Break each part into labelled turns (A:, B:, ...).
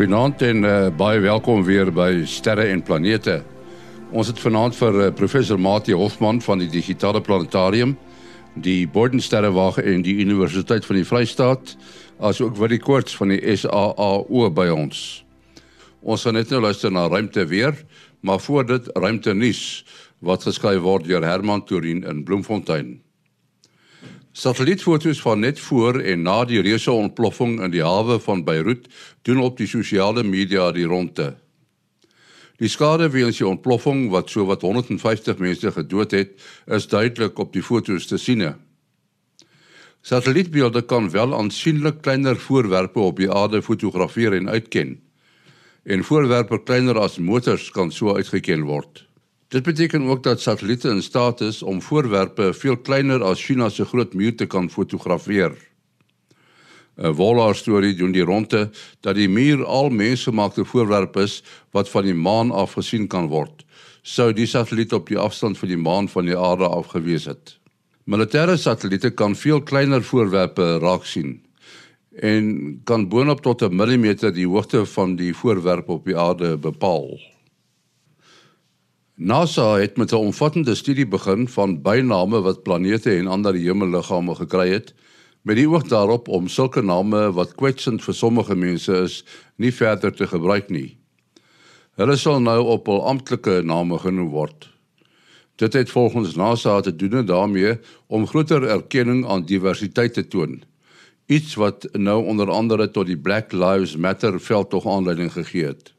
A: Goeienaand en uh, baie welkom weer by Sterre en Planete. Ons het vanaand vir uh, professor Mati Hofman van die Digitale Planetarium, die Boordensterrewag en die Universiteit van die Vrystaat, asook Willie Koorts van die SAAO by ons. Ons gaan net nou luister na ruimte weer, maar voor dit ruimte nuus wat geskryf word deur Herman Torin in Bloemfontein. Satellietfoto's van net voor en na die reuse ontploffing in die hawe van Beirut doen op die sosiale media die ronde. Die skade weens die ontploffing wat sowat 150 mense gedood het, is duidelik op die foto's te sien. Satellietbeelde kan wel aansienlik kleiner voorwerpe op die aarde fotografeer en uitken en voorwerpe kleiner as motors kan so uitgeken word. Dit beteken ook dat satelliete in staat is om voorwerpe veel kleiner as China se groot muur te kan fotografeer. 'n Volar storie doen die ronde dat die muur al mensgemaakte voorwerpe is wat van die maan af gesien kan word. Sou die satelliet op die afstand van die maan van die aarde af gewees het. Militêre satelliete kan veel kleiner voorwerpe raak sien en kan boonop tot 'n millimeter die hoogte van die voorwerp op die aarde bepaal. NASA het met 'n omvattende studie begin van byname wat planete en ander hemelliggame gekry het, met die oog daarop om sulke name wat kwetsend vir sommige mense is, nie verder te gebruik nie. Hulle sal nou op hul amptelike name genoem word. Dit het volgens NASA te doen daarmee om groter erkenning aan diversiteit te toon iets wat nou onder andere tot die Black Lives Matter veld tog aanleiding gegee het.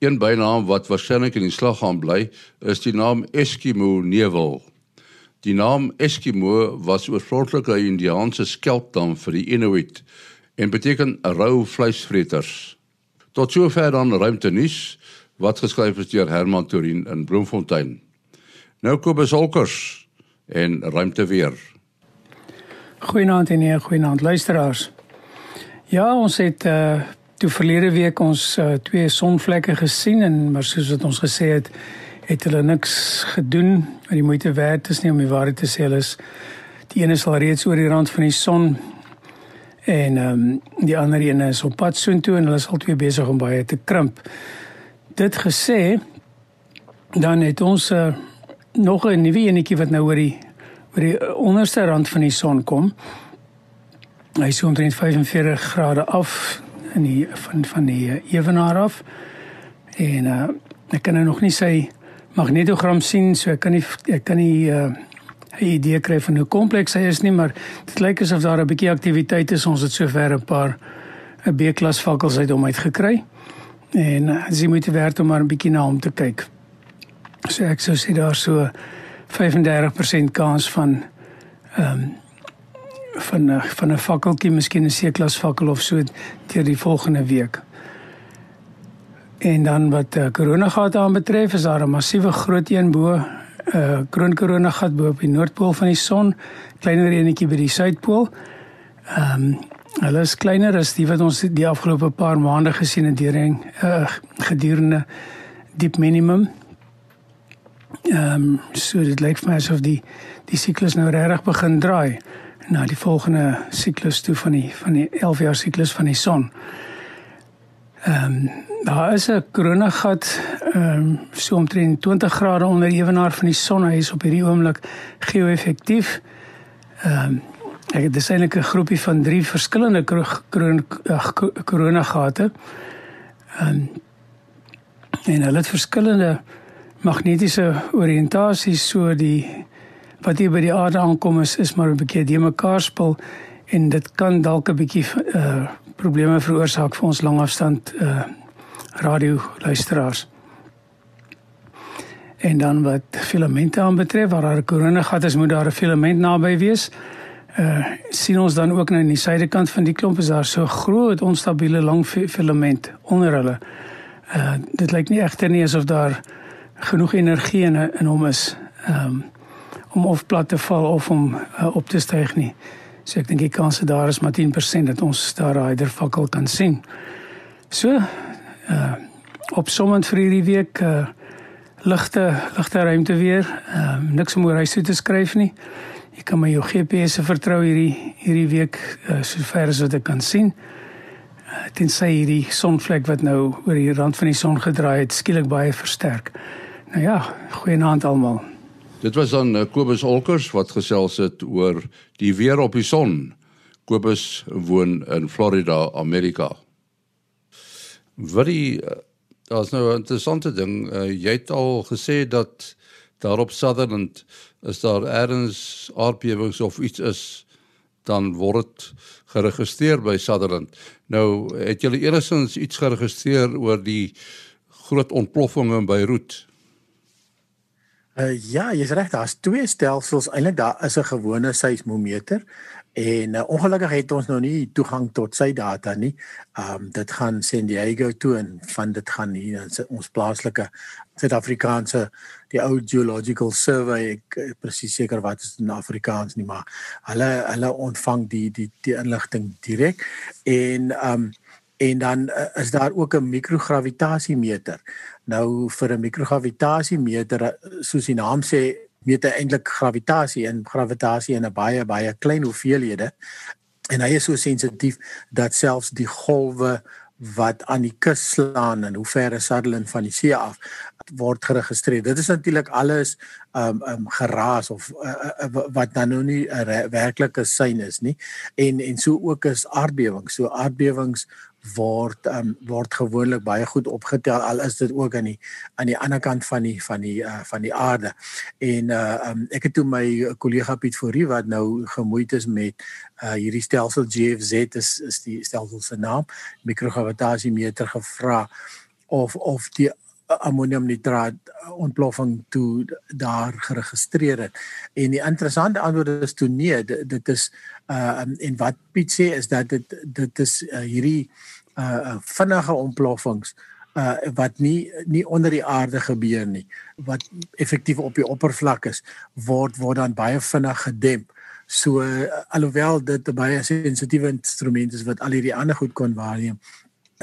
A: Een bynaam wat waarskynlik in die slag gaan bly, is die naam Eskimo Nevel. Die naam Eskimo was oorspronklik 'n Indiaanse skelpnaam vir die Inuit en beteken rou vleisvreters. Tot sover dan ruimte nuus wat geskryf is deur Herman Torin in Bloemfontein. Nou Kobus Olkers en ruimte weer.
B: Goeienaand en nee, goeienaand luisteraars. Ja, ons het uh toe verlede week ons uh, twee sonvlekke gesien en maar soos wat ons gesê het, het hulle niks gedoen wat die moeite werd is nie om die waarheid te sê. Hulle is die een is al reeds oor die rand van die son en um, die ander een is op pad soontoe en hulle is al twee besig om baie te krimp. Dit gesê dan het ons uh, nog 'n nuwe enetjie wat nou oor die oor die eh, onderste rand van die son kom. Hy is omtrent 45 grade af in die van van die eh, ewenaar af. En uh ek kan nou nog nie sy magnetogram sien, so ek kan nie ek kan nie uh 'n idee kry van hoe kompleks hy is nie, maar dit lyk asof daar 'n bietjie aktiwiteit is. Ons het sover 'n paar 'n B-klas vakkels uit hom uit gekry. En uh, moet jy werd om maar 'n bietjie na hom te kyk. So ek sou sê daar so 35% kans van ehm um, van 'n van 'n fakkeltjie, miskien 'n C-klas fakkel of so deur die volgende week. En dan wat uh, koronagat aanbetref, is daar 'n massiewe groot een bo 'n eh, kroon koronagat bo op die noordpool van die son, kleiner enetjie by die suidpool. Ehm um, hulle is kleiner as die wat ons die afgelope paar maande gesien het deur 'n uh, gedurende diep minimum. Ehm um, so dit lyk vir my asof die die siklus nou regtig begin draai na die volgende siklus toe van die van die 11 jaar siklus van die son. Ehm um, daar is 'n koronagat ehm um, so omtrent 20 grade onder ewenaar van die son. Hy is op hierdie oomblik geo-effektief. Ehm um, ek het eintlik 'n groepie van 3 verskillende koronagate. Ehm um, en hulle het verskillende magnetiese oriëntasies so die wat hier by die aarde aankom is is maar 'n bietjie die mekaar spel en dit kan dalk 'n bietjie uh probleme veroorsaak vir ons langafstand uh radio luisteraars. En dan wat filamente aanbetref waar daar 'n koronagat is, moet daar 'n filament naby wees. Uh sien ons dan ook nou in die suidekant van die klomp is daar so groot onstabiele lang filament onder hulle. Uh dit lyk nie egter nie asof daar genoeg energie in hom is um, om of plat te val of om uh, op te styg nie. So ek dink die kans daar is maar 10% dat ons daar ryder fakkel kan sien. So uh opsommend vir hierdie week uh ligte ligte ruimte weer. Ehm uh, niks om oor huis toe te skryf nie. Jy kan my jou GPS se vertrou hierdie hierdie week uh, sover as wat ek kan sien. tensy hierdie sonvlek wat nou oor die rand van die son gedraai het skielik baie versterk. Nou ja, goeienaand almal.
A: Dit was dan eh, Kobus Olkers wat gesels het oor die weer op die son. Kobus woon in Florida, Amerika. Wat die eh, daar's nou 'n interessante ding. Uh, jy het al gesê dat daar op Sutherland is daar ergens aardbewings of iets is dan word dit geregistreer by Sutherland. Nou het julle eersins iets geregistreer oor die groot ontploffing in Beirut.
C: Uh, ja, jy's reg, daar's twee stelsels. Eintlik daar is 'n gewone seismometer en uh, ongelukkig het ons nog nie toegang tot sy data nie. Ehm um, dit gaan San Diego toe en van dit gaan hier in ons plaaslike Suid-Afrikaanse die ou geological survey ek presies seker wat is in Afrikaans nie maar hulle hulle ontvang die die die inligting direk en ehm um, en dan uh, is daar ook 'n mikrogravitasiemeter. Nou vir 'n mikrogravitasiemeter soos die naam sê meet hy eintlik gravitasie en gravitasie in 'n baie baie klein hoeveelhede en hy is so sensitief dat selfs die golwe wat aan die kus slaan en hoe ver is Sutherland van die see af word geregistreer. Dit is natuurlik alles um um geraas of uh, uh, wat dan nou nie 'n werklike sein is nie. En en so ook is aardbewings. So aardbewings word um word gewoonlik baie goed opgetel al is dit ook aan die aan die ander kant van die van die uh, van die aarde. En uh um ek het toe my kollega Piet Fourie wat nou gemoeid is met uh hierdie stelsel GFZ is is die stelsel se naam mikrogravitasiemeter gevra of of die ammoniumnitraat ontploffing toe daar geregistreer het. En die interessante antwoord is toe nee, dit, dit is uh en wat Piet sê is dat dit dit is uh, hierdie uh vinnige ontploffings uh wat nie nie onder die aarde gebeur nie wat effektief op die oppervlak is word word dan baie vinnig gedemp. So uh, alhoewel dit 'n baie sensitiewe instrument is wat al hierdie ander goed kon waarneem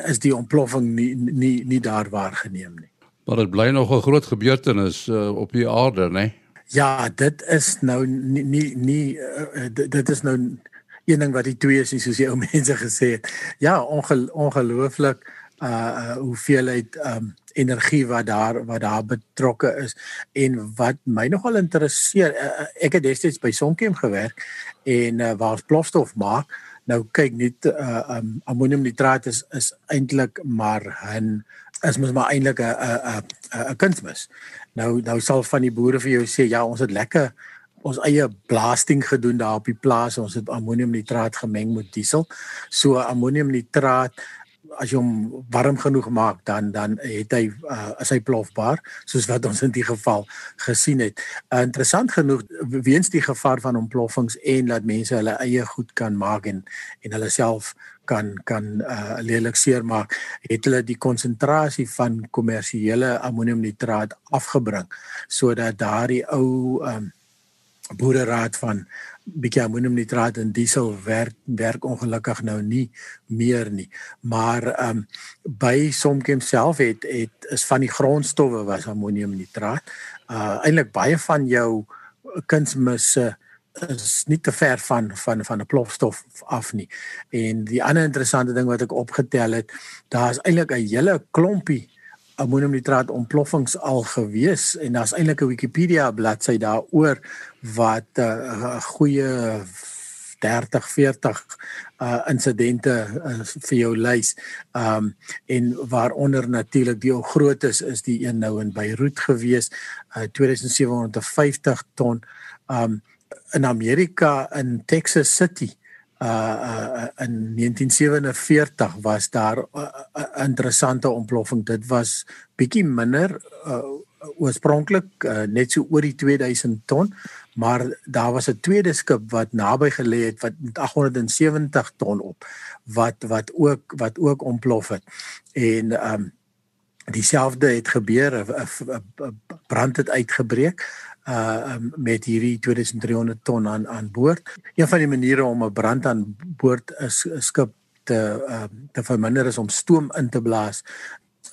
C: is die ontploffing nie nie nie daar waargeneem nie.
A: Maar dit bly nog 'n groot gebeurtenis uh, op die aarde, né? Nee?
C: Ja, dit is nou nie nie, nie uh, dit is nou een ding wat die twee is, soos die ou mense gesê het. Ja, ongel, ongelooflik uh hoeveelheid um energie wat daar wat daar betrokke is en wat my nogal interesseer uh, ek het destyds by Sonkiem gewerk en uh, waar plofstof maak nou kyk net uh um ammoniumnitraat is is eintlik maar 'n is mos maar eintlik 'n 'n 'n 'n kunsmis. Nou nou sal van die boere vir jou sê ja, ons het lekker ons eie blasting gedoen daar op die plaas. Ons het ammoniumnitraat gemeng met diesel. So ammoniumnitraat as jy hom warm genoeg maak dan dan het hy uh, is hy plofbaar soos wat ons in die geval gesien het. Uh, interessant genoeg weens die gevaar van ontploffings en dat mense hulle eie goed kan maak en en hulle self kan kan uh, lelik seermaak het hulle die konsentrasie van kommersiële ammoniumnitraat afgebring sodat daardie ou um, boereraad van bietjie ammoniumnitraat en diesel werk werk ongelukkig nou nie meer nie maar um, by Somkem self het het is van die grondstowwe was ammoniumnitraat uh, eintlik baie van jou kunsmisse is nie te ver van van van 'n plofstof af nie. En die ander interessante ding wat ek opgetel het, daar is eintlik 'n hele klompie ammoniumnitraat ontploffings al gewees en daar's eintlik 'n Wikipedia bladsy daaroor wat eh, 'n uh, goeie 30 40 uh insidente uh, vir jou lys. Um en waaronder natuurlik die groot is is die een nou in Beirut gewees, uh 2750 ton. Um in Amerika in Texas City uh, uh in 1947 was daar 'n uh, uh, interessante ontploffing. Dit was bietjie minder uh, oorspronklik uh, net so oor die 2000 ton, maar daar was 'n tweede skip wat naby gelê het wat met 870 ton op wat wat ook wat ook ontplof het. En um dieselfde het gebeur 'n brand het uitgebreek uh um, met hierdie 2300 ton aan aan boord. Een van die maniere om 'n brand aan boord 'n skip te uh te verminder is om stoom in te blaas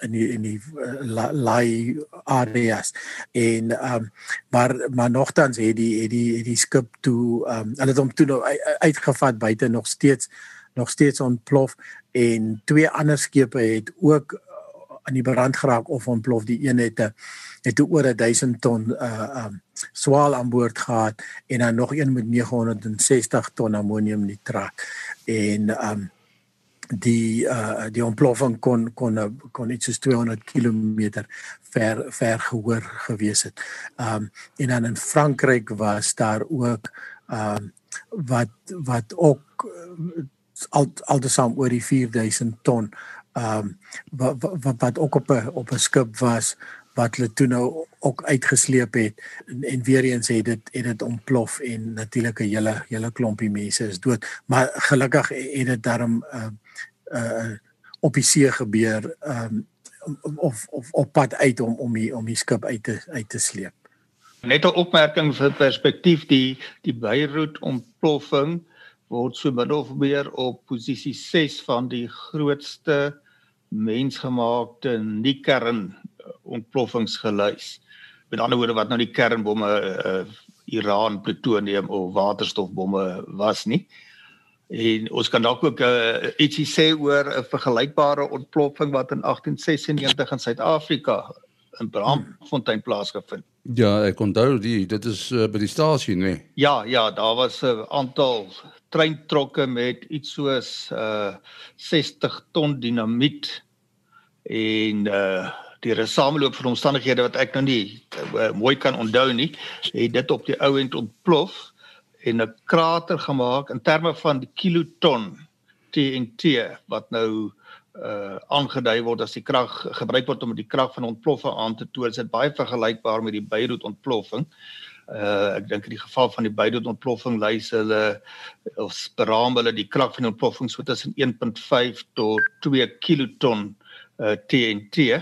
C: in die in die uh, laai areas en um maar maar nogtans het die het die het die skip toe um hulle het hom toe nou uitgevat buite nog steeds nog steeds ontplof en twee ander skepe het ook aan die brand geraak of ontplof. Die een het 'n het oor 1000 ton uh um swaal aan boord gehad en dan nog een met 960 ton ammoniumnitraat. En um die uh die ontploffing kon kon kon iets soos 200 km ver ver gehoor gewees het. Um en dan in Frankryk was daar ook um wat wat ook al altesaam oor die 4000 ton ehm um, wat, wat wat ook op 'n op 'n skip was wat hulle toe nou ook uitgesleep het en, en weer eens het dit het dit ontplof en natuurlik 'n hele hele klompie mense is dood maar gelukkig het dit daarom uh uh op die see gebeur ehm um, of of op pad uit om om die om die skip uit te uit te sleep.
D: Net 'n opmerking vir perspektief die die Beirut ontploffing word so meer op posisie 6 van die grootste mensgemaakte nie kern ontploffings gelys. Met ander woorde wat nou die kernbomme uh, Iran plutonium of waterstofbomme was nie. En ons kan dalk ook uh, ietsie sê oor 'n vergelykbare ontploffing wat in 1896 in Suid-Afrika in Braamfontein plaasgevind.
A: Ja, ek onthou die dit is uh, by die stasie nê. Nee.
D: Ja, ja, daar was 'n aantal treintrokke met iets soos uh 60 ton dinamiet en uh deur 'n sameloop van omstandighede wat ek nou nie uh, mooi kan onthou nie, het dit op die ou end ontplof en 'n krater gemaak in terme van die kiloton TNT wat nou uh aangedui word as die krag gebruik word om die krag van ontploffing aan te toon. Dit is baie vergelykbaar met die Beirut ontploffing. Uh ek dink in die geval van die Beirut ontploffing lys hulle of beraam hulle die krag van ontploffing so tussen 1.5 tot 2 kiloton uh TNT.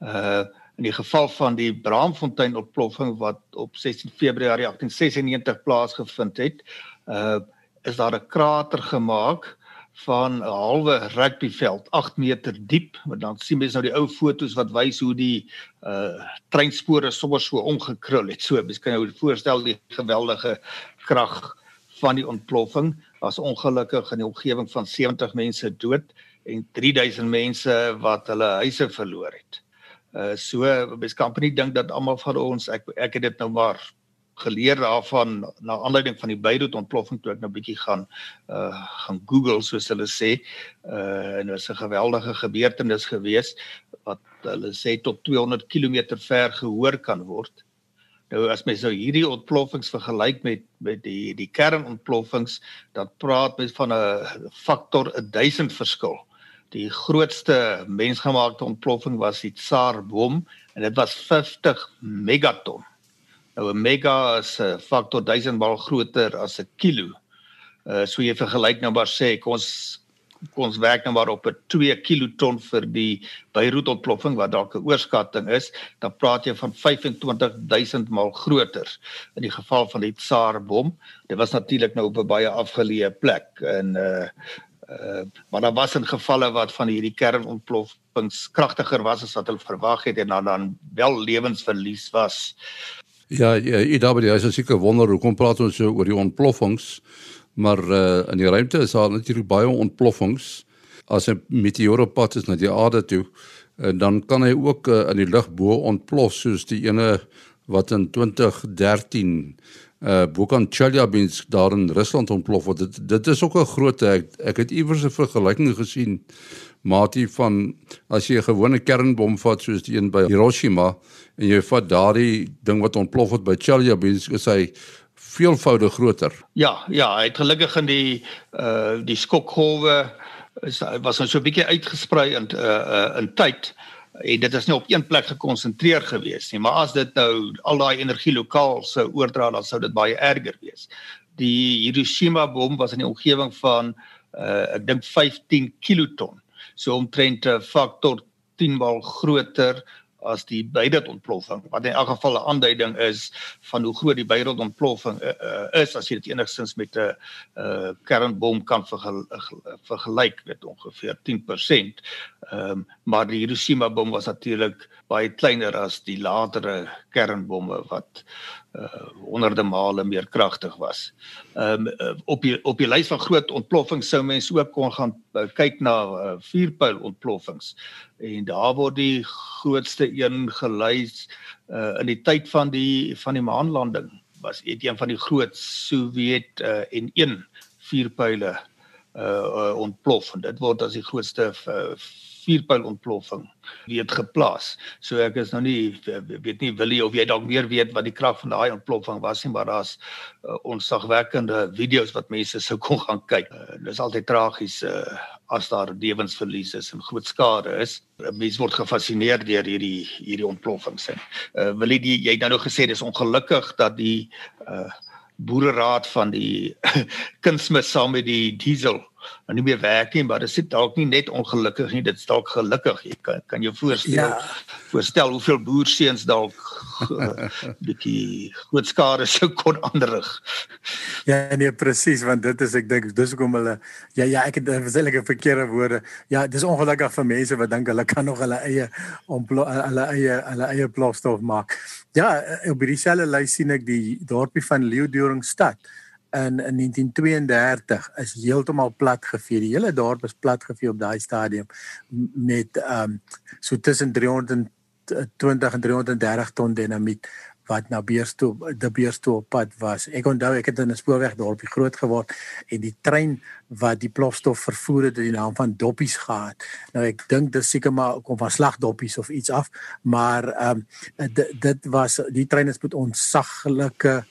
D: Uh in die geval van die Braamfontein ontploffing wat op 16 Februarie 1896 plaasgevind het, uh is daar 'n krater gemaak van 'n halwe rugbyveld 8 meter diep. Maar dan sien mens nou die ou fotos wat wys hoe die uh treinspore sommer so omgekrul het. So, mens kan jou voorstel die geweldige krag van die ontploffing. Daar's ongelukkig in die omgewing van 70 mense dood en 3000 mense wat hulle huise verloor het. Uh so mens kan nie dink dat almal van ons ek ek het dit nou maar geleer daarvan na aanleiding van die Beirut ontploffing toe ek nou bietjie gaan uh gaan Google soos hulle sê uh en dit was 'n geweldige gebeurtenis gewees wat hulle sê tot 200 km ver gehoor kan word. Nou as mens nou hierdie ontploffings vergelyk met met die die kernontploffings dan praat mens van 'n faktor 1000 verskil die grootste mensgemaakte ontploffing was die Tsar bom en dit was 50 megaton. Nou 'n mega is 'n faktor 1000 maal groter as 'n kilo. Uh so jy vergelyk nou maar sê kom ons ons werk nou maar op 'n 2 kiloton vir die Beirut ontploffing wat dalk 'n oorskatting is, dan praat jy van 25000 maal groter in die geval van die Tsar bom. Dit was natuurlik nou op 'n baie afgeleë plek en uh Uh, maar daar was in gevalle wat van hierdie kernontploffings kragtiger was as wat hulle verwag het en dan dan wel lewensverlies was.
A: Ja, ja, EW is seker wonder hoekom praat ons so oor die ontploffings, maar uh, in die ruimte is daar natuurlik baie ontploffings. As 'n meteoor op pad is na die aarde toe, uh, dan kan hy ook uh, in die lug bo ontplof soos die ene wat in 2013 uh Bukan Chelyabinsk daar in Rusland ontplof het. Dit dit is ook 'n groot ek, ek het iewers 'n vergelyking gesien maatie van as jy 'n gewone kernbom vat soos die een by Hiroshima en jy vat daardie ding wat ontplof het by Chelyabinsk is hy veelvoudig groter.
D: Ja, ja, hy het gelukkig in die uh die skokgolwe was nou so 'n bietjie uitgesprei in uh, uh in tyd en dit is nie op een plek gekonsentreer gewees nie maar as dit nou al daai energie lokaal sou oordra dan sou dit baie erger wees. Die Hiroshima bom was in die omgewing van uh, ek dink 15 kiloton so omtrent 'n faktor 10 maal groter as die Beirut ontploffing wat in elk geval 'n aanduiding is van hoe groot die Beirut ontploffing uh, uh, is as jy dit enigstens met 'n uh, kernbom kan vergel, uh, vergelyk met ongeveer 10%. Ehm um, maar die Hiroshima bom was natuurlik baie kleiner as die latere kernbomme wat uh honderde male meer kragtig was. Ehm um, uh, op die op die lys van groot ontploffings sou mense ook kon gaan uh, kyk na uh, vuurpyl ontploffings. En daar word die grootste een gelys uh in die tyd van die van die maanlanding was dit een van die groot Sowjet uh en een vuurpyle uh, uh ontplof en dit word as die grootste uh, vuurpyl ontploffing weet geplaas. So ek is nou nie weet nie Willie of jy dalk meer weet wat die krag van daai ontploffing was nie, maar daar's uh, onsagwekkende video's wat mense sou kon gaan kyk. Uh, dis altyd tragies uh, as daar lewensverlies is en groot skade is. Uh, mense word gefassineer deur hierdie hierdie ontploffings. Uh, Willie die, jy het nou gesê dis ongelukkig dat die uh, boereraad van die kunsmis saam met die diesel nou nie meer werk nie, maar dit is dalk nie net ongelukkig nie, dit is dalk gelukkig. Jy kan kan jou voorstel ja. voorstel hoeveel boerseuns dalk uh, bietjie groot skade sou kon aanrig.
C: Ja, nee presies, want dit is ek dink dis hoekom hulle ja ja, ek het verselike verkeerde woorde. Ja, dis ongelukkig vir mense wat dink hulle kan nog hulle eie hulle eie hulle eie plofstof maak. Ja, op dieselfde lys sien ek die dorpie van Leeudoringstad in, in 1932 is heeltemal plat gevee. Die hele dorp is plat gevee op daai stadium met ehm um, so tussen 320 en 330 ton dinamiet wat na Beerstoe die Beerstoe op pad was. Ek onthou ek het in 'n spoorweg dorpie groot geword en die trein wat die plofstof vervoer het, het die naam van Doppies gehad. Nou ek dink dis seker maar kom van slagdoppies of iets af, maar ehm um, dit was die trein is met onsaglike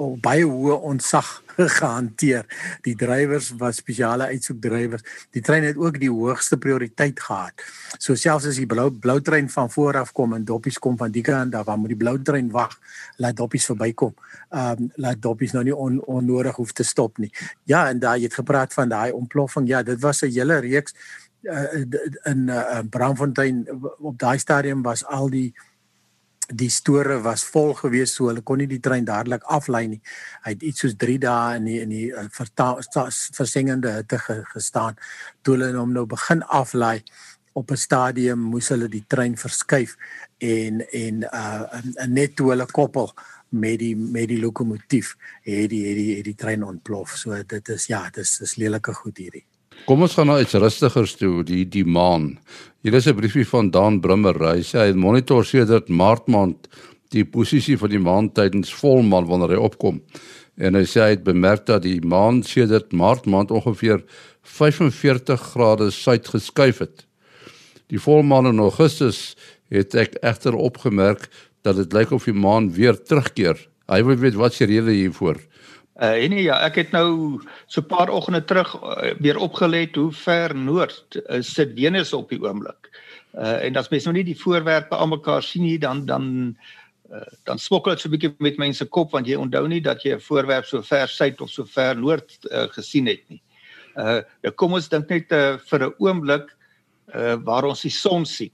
C: op baie hoë ontsag gehanteer. Die drywers was spesiale uitsoekdrywers. Die trein het ook die hoogste prioriteit gehad. So selfs as die blou blou trein van voor af kom en doppies kom van die kant af, waar moet die blou trein wag, laat doppies verbykom. Ehm um, laat doppies nou nie on, onnodig hoef te stop nie. Ja, en daai het gepraat van daai ontploffing. Ja, dit was 'n hele reeks uh, in 'n uh, Braamfontein op daai stadium was al die die store was vol gewees so hulle kon nie die trein dadelik aflei nie. Hy het iets soos 3 dae in die in die uh, versengende hitte gestaan. Toe hulle hom nou begin aflei op 'n stadium moes hulle die trein verskuif en en uh net toe hulle koppel met die met die lokomotief het die het die het die trein ontplof. So dit is ja, dit is, lelike goed hierdie.
A: Kom ons gaan nou iets rustiger toe, die die maan. Hier is 'n briefie van Dan Brummer. Hy sê hy monitor sedert Maart maand die posisie van die maan tydens volmaan wanneer hy opkom. En hy sê hy het bemerk dat die maan sedert Maart maand ongeveer 45 grade suid geskuif het. Die volmaan in Augustus het ek egter opgemerk dat dit lyk of die maan weer terugkeer. Hy wil weet wat se rede hiervoor.
D: Uh en nee, ja, ek het nou so 'n paar oggende terug uh, weer opgelet hoe ver noord uh, sit Venus op die oomblik. Uh en as mens nou nie die voorwerpe almekaar sien nie, dan dan uh, dan smokkel dit so 'n bietjie met mense kop want jy onthou nie dat jy 'n voorwerp so ver suid of so ver noord uh, gesien het nie. Uh nou kom ons dink net uh, vir 'n oomblik uh waar ons die son sien.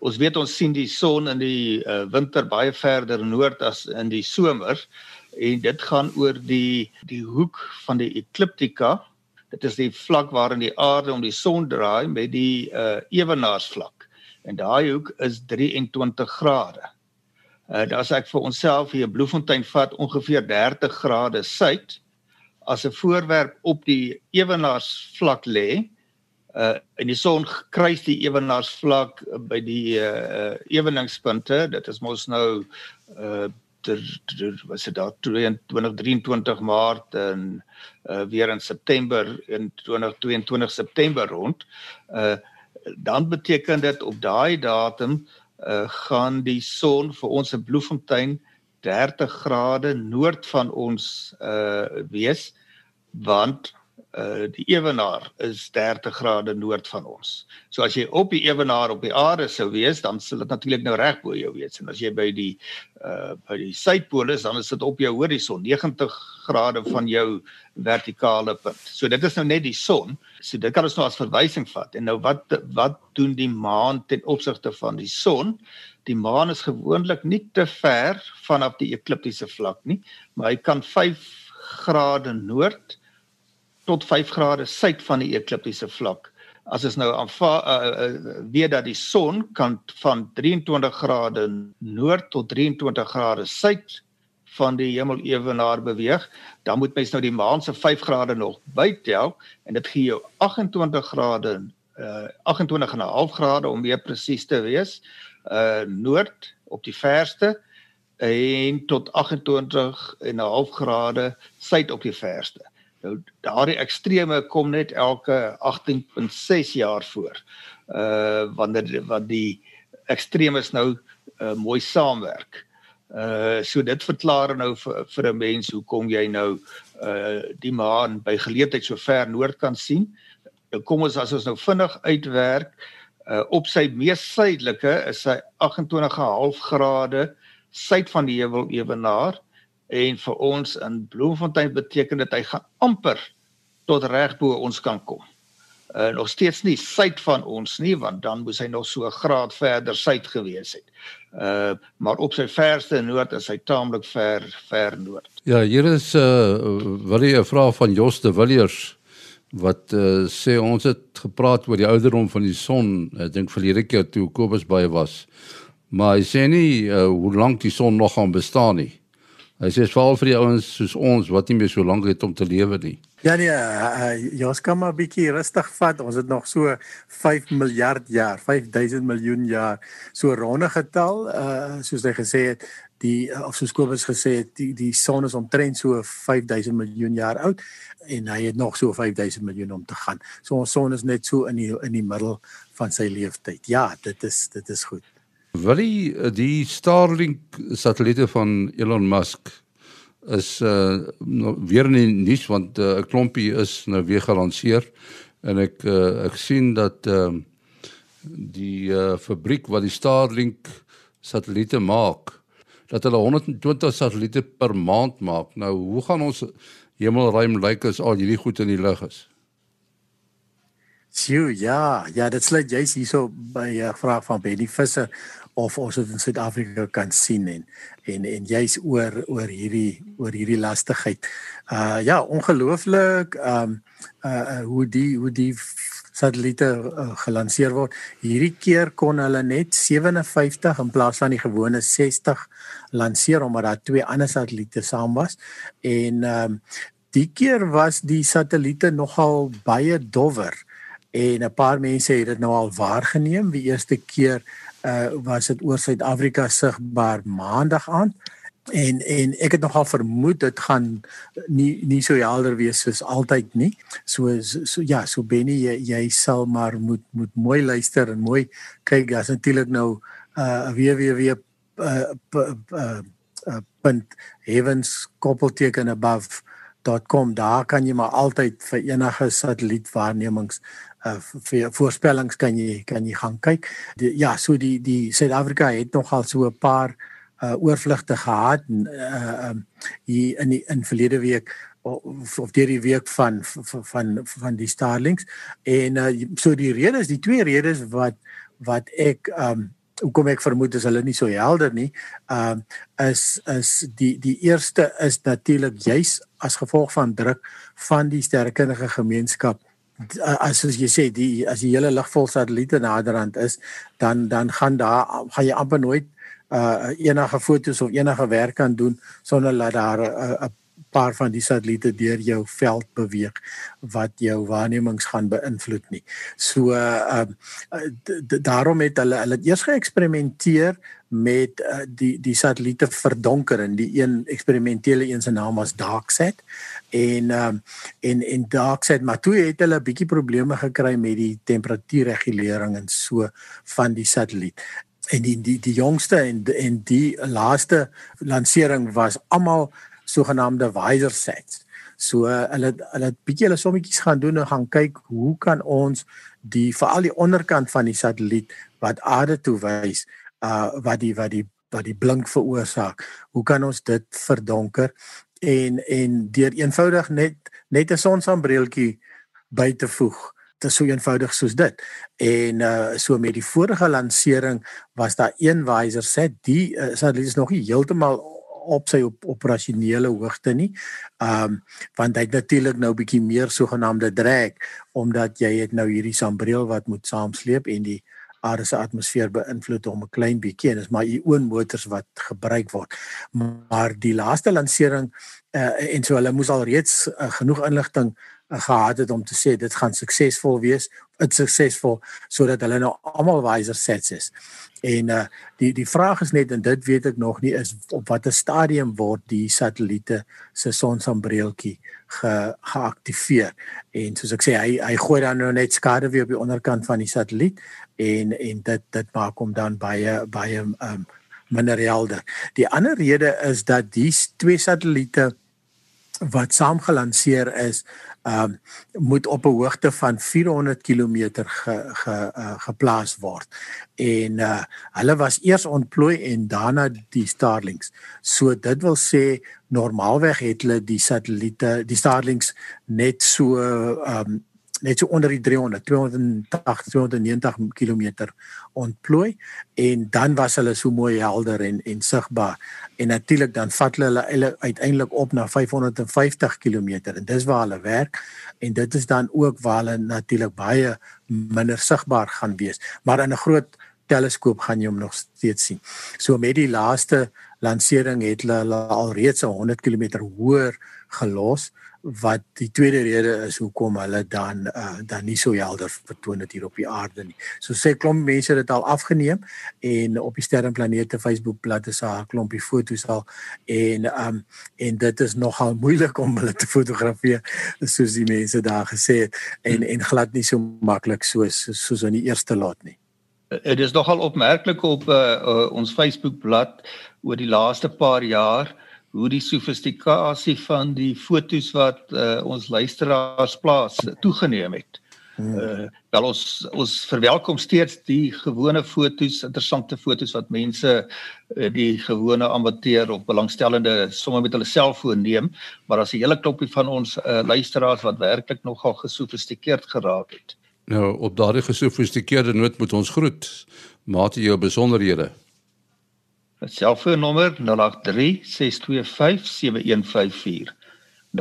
D: Ons weet ons sien die son in die uh, winter baie verder noord as in die somer en dit gaan oor die die hoek van die ekliptika. Dit is die vlak waarin die aarde om die son draai met die uh ewenaarsvlak. En daai hoek is 23 grade. Uh as ek vir onsself hier 'n Bloemfontein vat ongeveer 30 grade suid as 'n voorwerp op die ewenaarsvlak lê, uh en die son kruis die ewenaarsvlak by die uh eweningspunte. Dit is mos nou uh was dit daar 2023 Maart en uh, weer in September in 2022 September rond. Uh dan beteken dit op daai datum uh gaan die son vir ons in Bloemfontein 30 grade noord van ons uh wees want uh die ewenaar is 30 grade noord van ons. So as jy op die ewenaar op die aarde sou wees, dan sal dit natuurlik nou reg bo jou wees. En as jy by die uh by die suidpool is, dan is dit op jou horison 90 grade van jou vertikale punt. So dit is nou net die son. So dit kan ons nou as verwysing vat. En nou wat wat doen die maan ten opsigte van die son? Die maan is gewoonlik nie te ver vanaf die ekliptiese vlak nie, maar hy kan 5 grade noord tot 5 grade suid van die ekliptiese vlak. As ons nou aanvaar uh, uh, weet dat die son kan van 23 grade noord tot 23 grade suid van die hemelewenaar beweeg, dan moet mens nou die maan se 5 grade nog bytel en dit gee jou 28 grade uh 28 en 'n half grade om meer presies te wees uh noord op die verste en tot 28 en 'n half grade suid op die verste. Nou daardie extreme kom net elke 18.6 jaar voor. Uh wanneer wat die extremes nou uh, mooi saamwerk. Uh so dit verklaar nou vir vir 'n mens hoekom jy nou uh die maan by geleentheid so ver noord kan sien. Nou kom ons as ons nou vinnig uitwerk uh op sy mees suidelike is hy 28.5 grade suid van die heuwel ewenaar en vir ons in Bloemfontein beteken dit hy gaan amper tot reg bo ons kan kom. Uh nog steeds nie suid van ons nie want dan moes hy nog so 'n graad verder suid gewees het. Uh maar op sy verste noord is hy taamlik ver ver noord.
A: Ja, hier is uh wil jy 'n vraag van Jos de Villiers wat uh, sê ons het gepraat oor die ouderdom van die son, ek dink verlede keer toe Kobus by was. Maar hy sê nie uh, hoe lank die son nog gaan bestaan nie. Hy sê veral vir die ouens soos ons wat nie meer so lank het om te lewe nie.
C: Ja nee, uh, jy's kan maar bietjie rustig vat. Ons het nog so 5 miljard jaar, 5000 miljoen jaar. So ronde getal, uh soos hy gesê het, die of soos Kobus gesê het, die die son is omtrent so 5000 miljoen jaar oud en hy het nog so 5000 miljoen om te gaan. So ons son is net so in die in die middel van sy lewensyd. Ja, dit is dit is goed.
A: Willie eh, die Starlink satelliete van Elon Musk is uh nou weer in die nuus want uh, 'n klompie is nou weer gelanseer en ek uh, ek sien dat ehm uh, die uh, fabriek wat die Starlink satelliete maak dat hulle 120 satelliete per maand maak. Nou hoe gaan ons hemelruim lyk as al hierdie goed in die lug is?
C: Sjoe, ja, ja, dit sluit juist hierso by 'n uh, vraag van Benny Visser of ons dit in Suid-Afrika kan sien en en en jy's oor oor hierdie oor hierdie lastigheid. Uh ja, ongelooflik um uh hoe die hoe die satelliete uh, gelanseer word. Hierdie keer kon hulle net 57 in plaas van die gewone 60 lanseer omdat daar twee ander satelliete saam was en um die keer was die satelliete nogal baie dowwer en 'n paar mense het dit nou al waargeneem. Die eerste keer uh was dit oor Suid-Afrika sigbaar maandag aan en en ek het nogal vermoed dit gaan nie nie so helder wees soos altyd nie. So so ja, so Benny jy, jy sal maar moet moet mooi luister en mooi kyk. Daar's natuurlik nou uh weer uh, uh, uh, uh punt heavens koppelteken above .com daar kan jy maar altyd vir enige satellietwaarnemings uh vir voorspellings kan jy kan jy gaan kyk. Die, ja, so die die Suid-Afrika het nogal so 'n paar uh oorvlugte gehad uh um in die in verlede week of, of die week van van van, van die Starlinks en uh so die redes, die twee redes wat wat ek um hoekom ek vermoed is hulle nie so helder nie. Um is is die die eerste is natuurlik juis as gevolg van druk van die sterrekundige gemeenskap as as jy sê die as die hele ligvol satelliete naderhand is dan dan gaan daar gaan jy amper nooit uh enige fotos of enige werk kan doen sonder dat daar 'n uh, paar van die satelliete deur jou veld beweeg wat jou waarnemings gaan beïnvloed nie. So uh, uh daarom het hulle hulle eers geëksperimenteer met uh, die die satelliete verdonker en die een eksperimentele een se naam was Darkset en um, en en Darkset maar toe het hulle 'n bietjie probleme gekry met die temperatuurregulering en so van die satelliet en die die die jongste en en die laaste lansering was almal sogenaamde visor sets. So uh, hulle hulle het bietjie hulle sommetjies gaan doen en gaan kyk hoe kan ons die veral die onderkant van die satelliet wat aarde toe wys uh wat die wat die wat die blink veroorsaak. Hoe kan ons dit verdonker en en deur eenvoudig net net 'n sonsambreltjie by te voeg dit is so eenvoudig soos dit. En uh so met die vorige lansering was daar een wyser set, die uh, satelliet is nog nie heeltemal op sy op operasionele hoogte nie. Um want hy het natuurlik nou bietjie meer sogenaamde drag omdat jy het nou hierdie sambreel wat moet saamsleep en die aarde se atmosfeer beïnvloed hom 'n klein bietjie en dis maar ioon motors wat gebruik word. Maar die laaste lansering uh en so hulle moes al reeds uh, genoeg inligting gehad het om te sê dit gaan suksesvol wees, dit suksesvol sodat hulle nou almal wiser sets is. En uh die die vraag is net en dit weet ek nog nie is op watter stadium word die satelliete se sonsambreeltjie ge, geaktiveer. En soos ek sê hy hy gooi dan nou net skade weer op die onderkant van die satelliet en en dit dit maak hom dan baie baie um minder helder. Die ander rede is dat die twee satelliete wat saamgelanseer is, ehm uh, moet op 'n hoogte van 400 km ge, ge, uh, geplaas word. En uh hulle was eers ontplooi en daarna die Starlinks. So dit wil sê normaalweg het hulle die satelliete, die Starlinks net so ehm um, net so onder die 300 280 290 km ontplooi en dan was hulle so mooi helder en en sigbaar. En natuurlik dan vat hulle hulle uiteindelik op na 550 km en dis waar hulle werk en dit is dan ook waar hulle natuurlik baie minder sigbaar gaan wees. Maar in 'n groot teleskoop gaan jy hom nog steeds sien. So met die laaste lansering het hulle alreeds 100 km hoër gelos wat die tweede rede is hoekom hulle dan uh, dan nie so helder vertoon het hier op die aarde nie. So sê klomp mense dit al afgeneem en op die sterrenplanete Facebook bladsy is daar 'n klompie foto's al en um en dit is nogal moeilik om hulle te fotografeer soos die mense daar gesê het en en glad nie so maklik soos soos in die eerste lot nie.
D: Dit is nogal opmerklik op uh, uh, ons Facebook bladsy oor die laaste paar jaar hoe die sofistikasie van die fotos wat uh, ons luisteraars plaas toegeneem het. Uh wel ons ons verwelkom steeds die gewone fotos, interessante fotos wat mense uh, die gewone amateur of belangstellende sommer met hulle selfoon neem, maar as 'n hele klompie van ons uh, luisteraars wat werklik nogal gesofistikeerd geraak het.
A: Nou op daardie gesofistikeerde noot moet ons groet. Mate jou besonderhede.
D: My selfoonnommer 0836257154. 0836257154.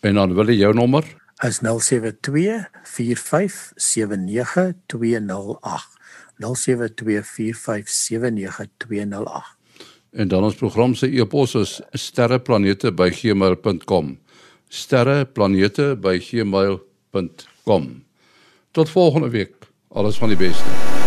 A: En dan wil jy jou nommer?
C: Is 0724579208. 0724579208.
A: En dan ons program se e-pos is sterreplanete@gmail.com. sterreplanete@gmail.com. Tot volgende week. Alles van die beste.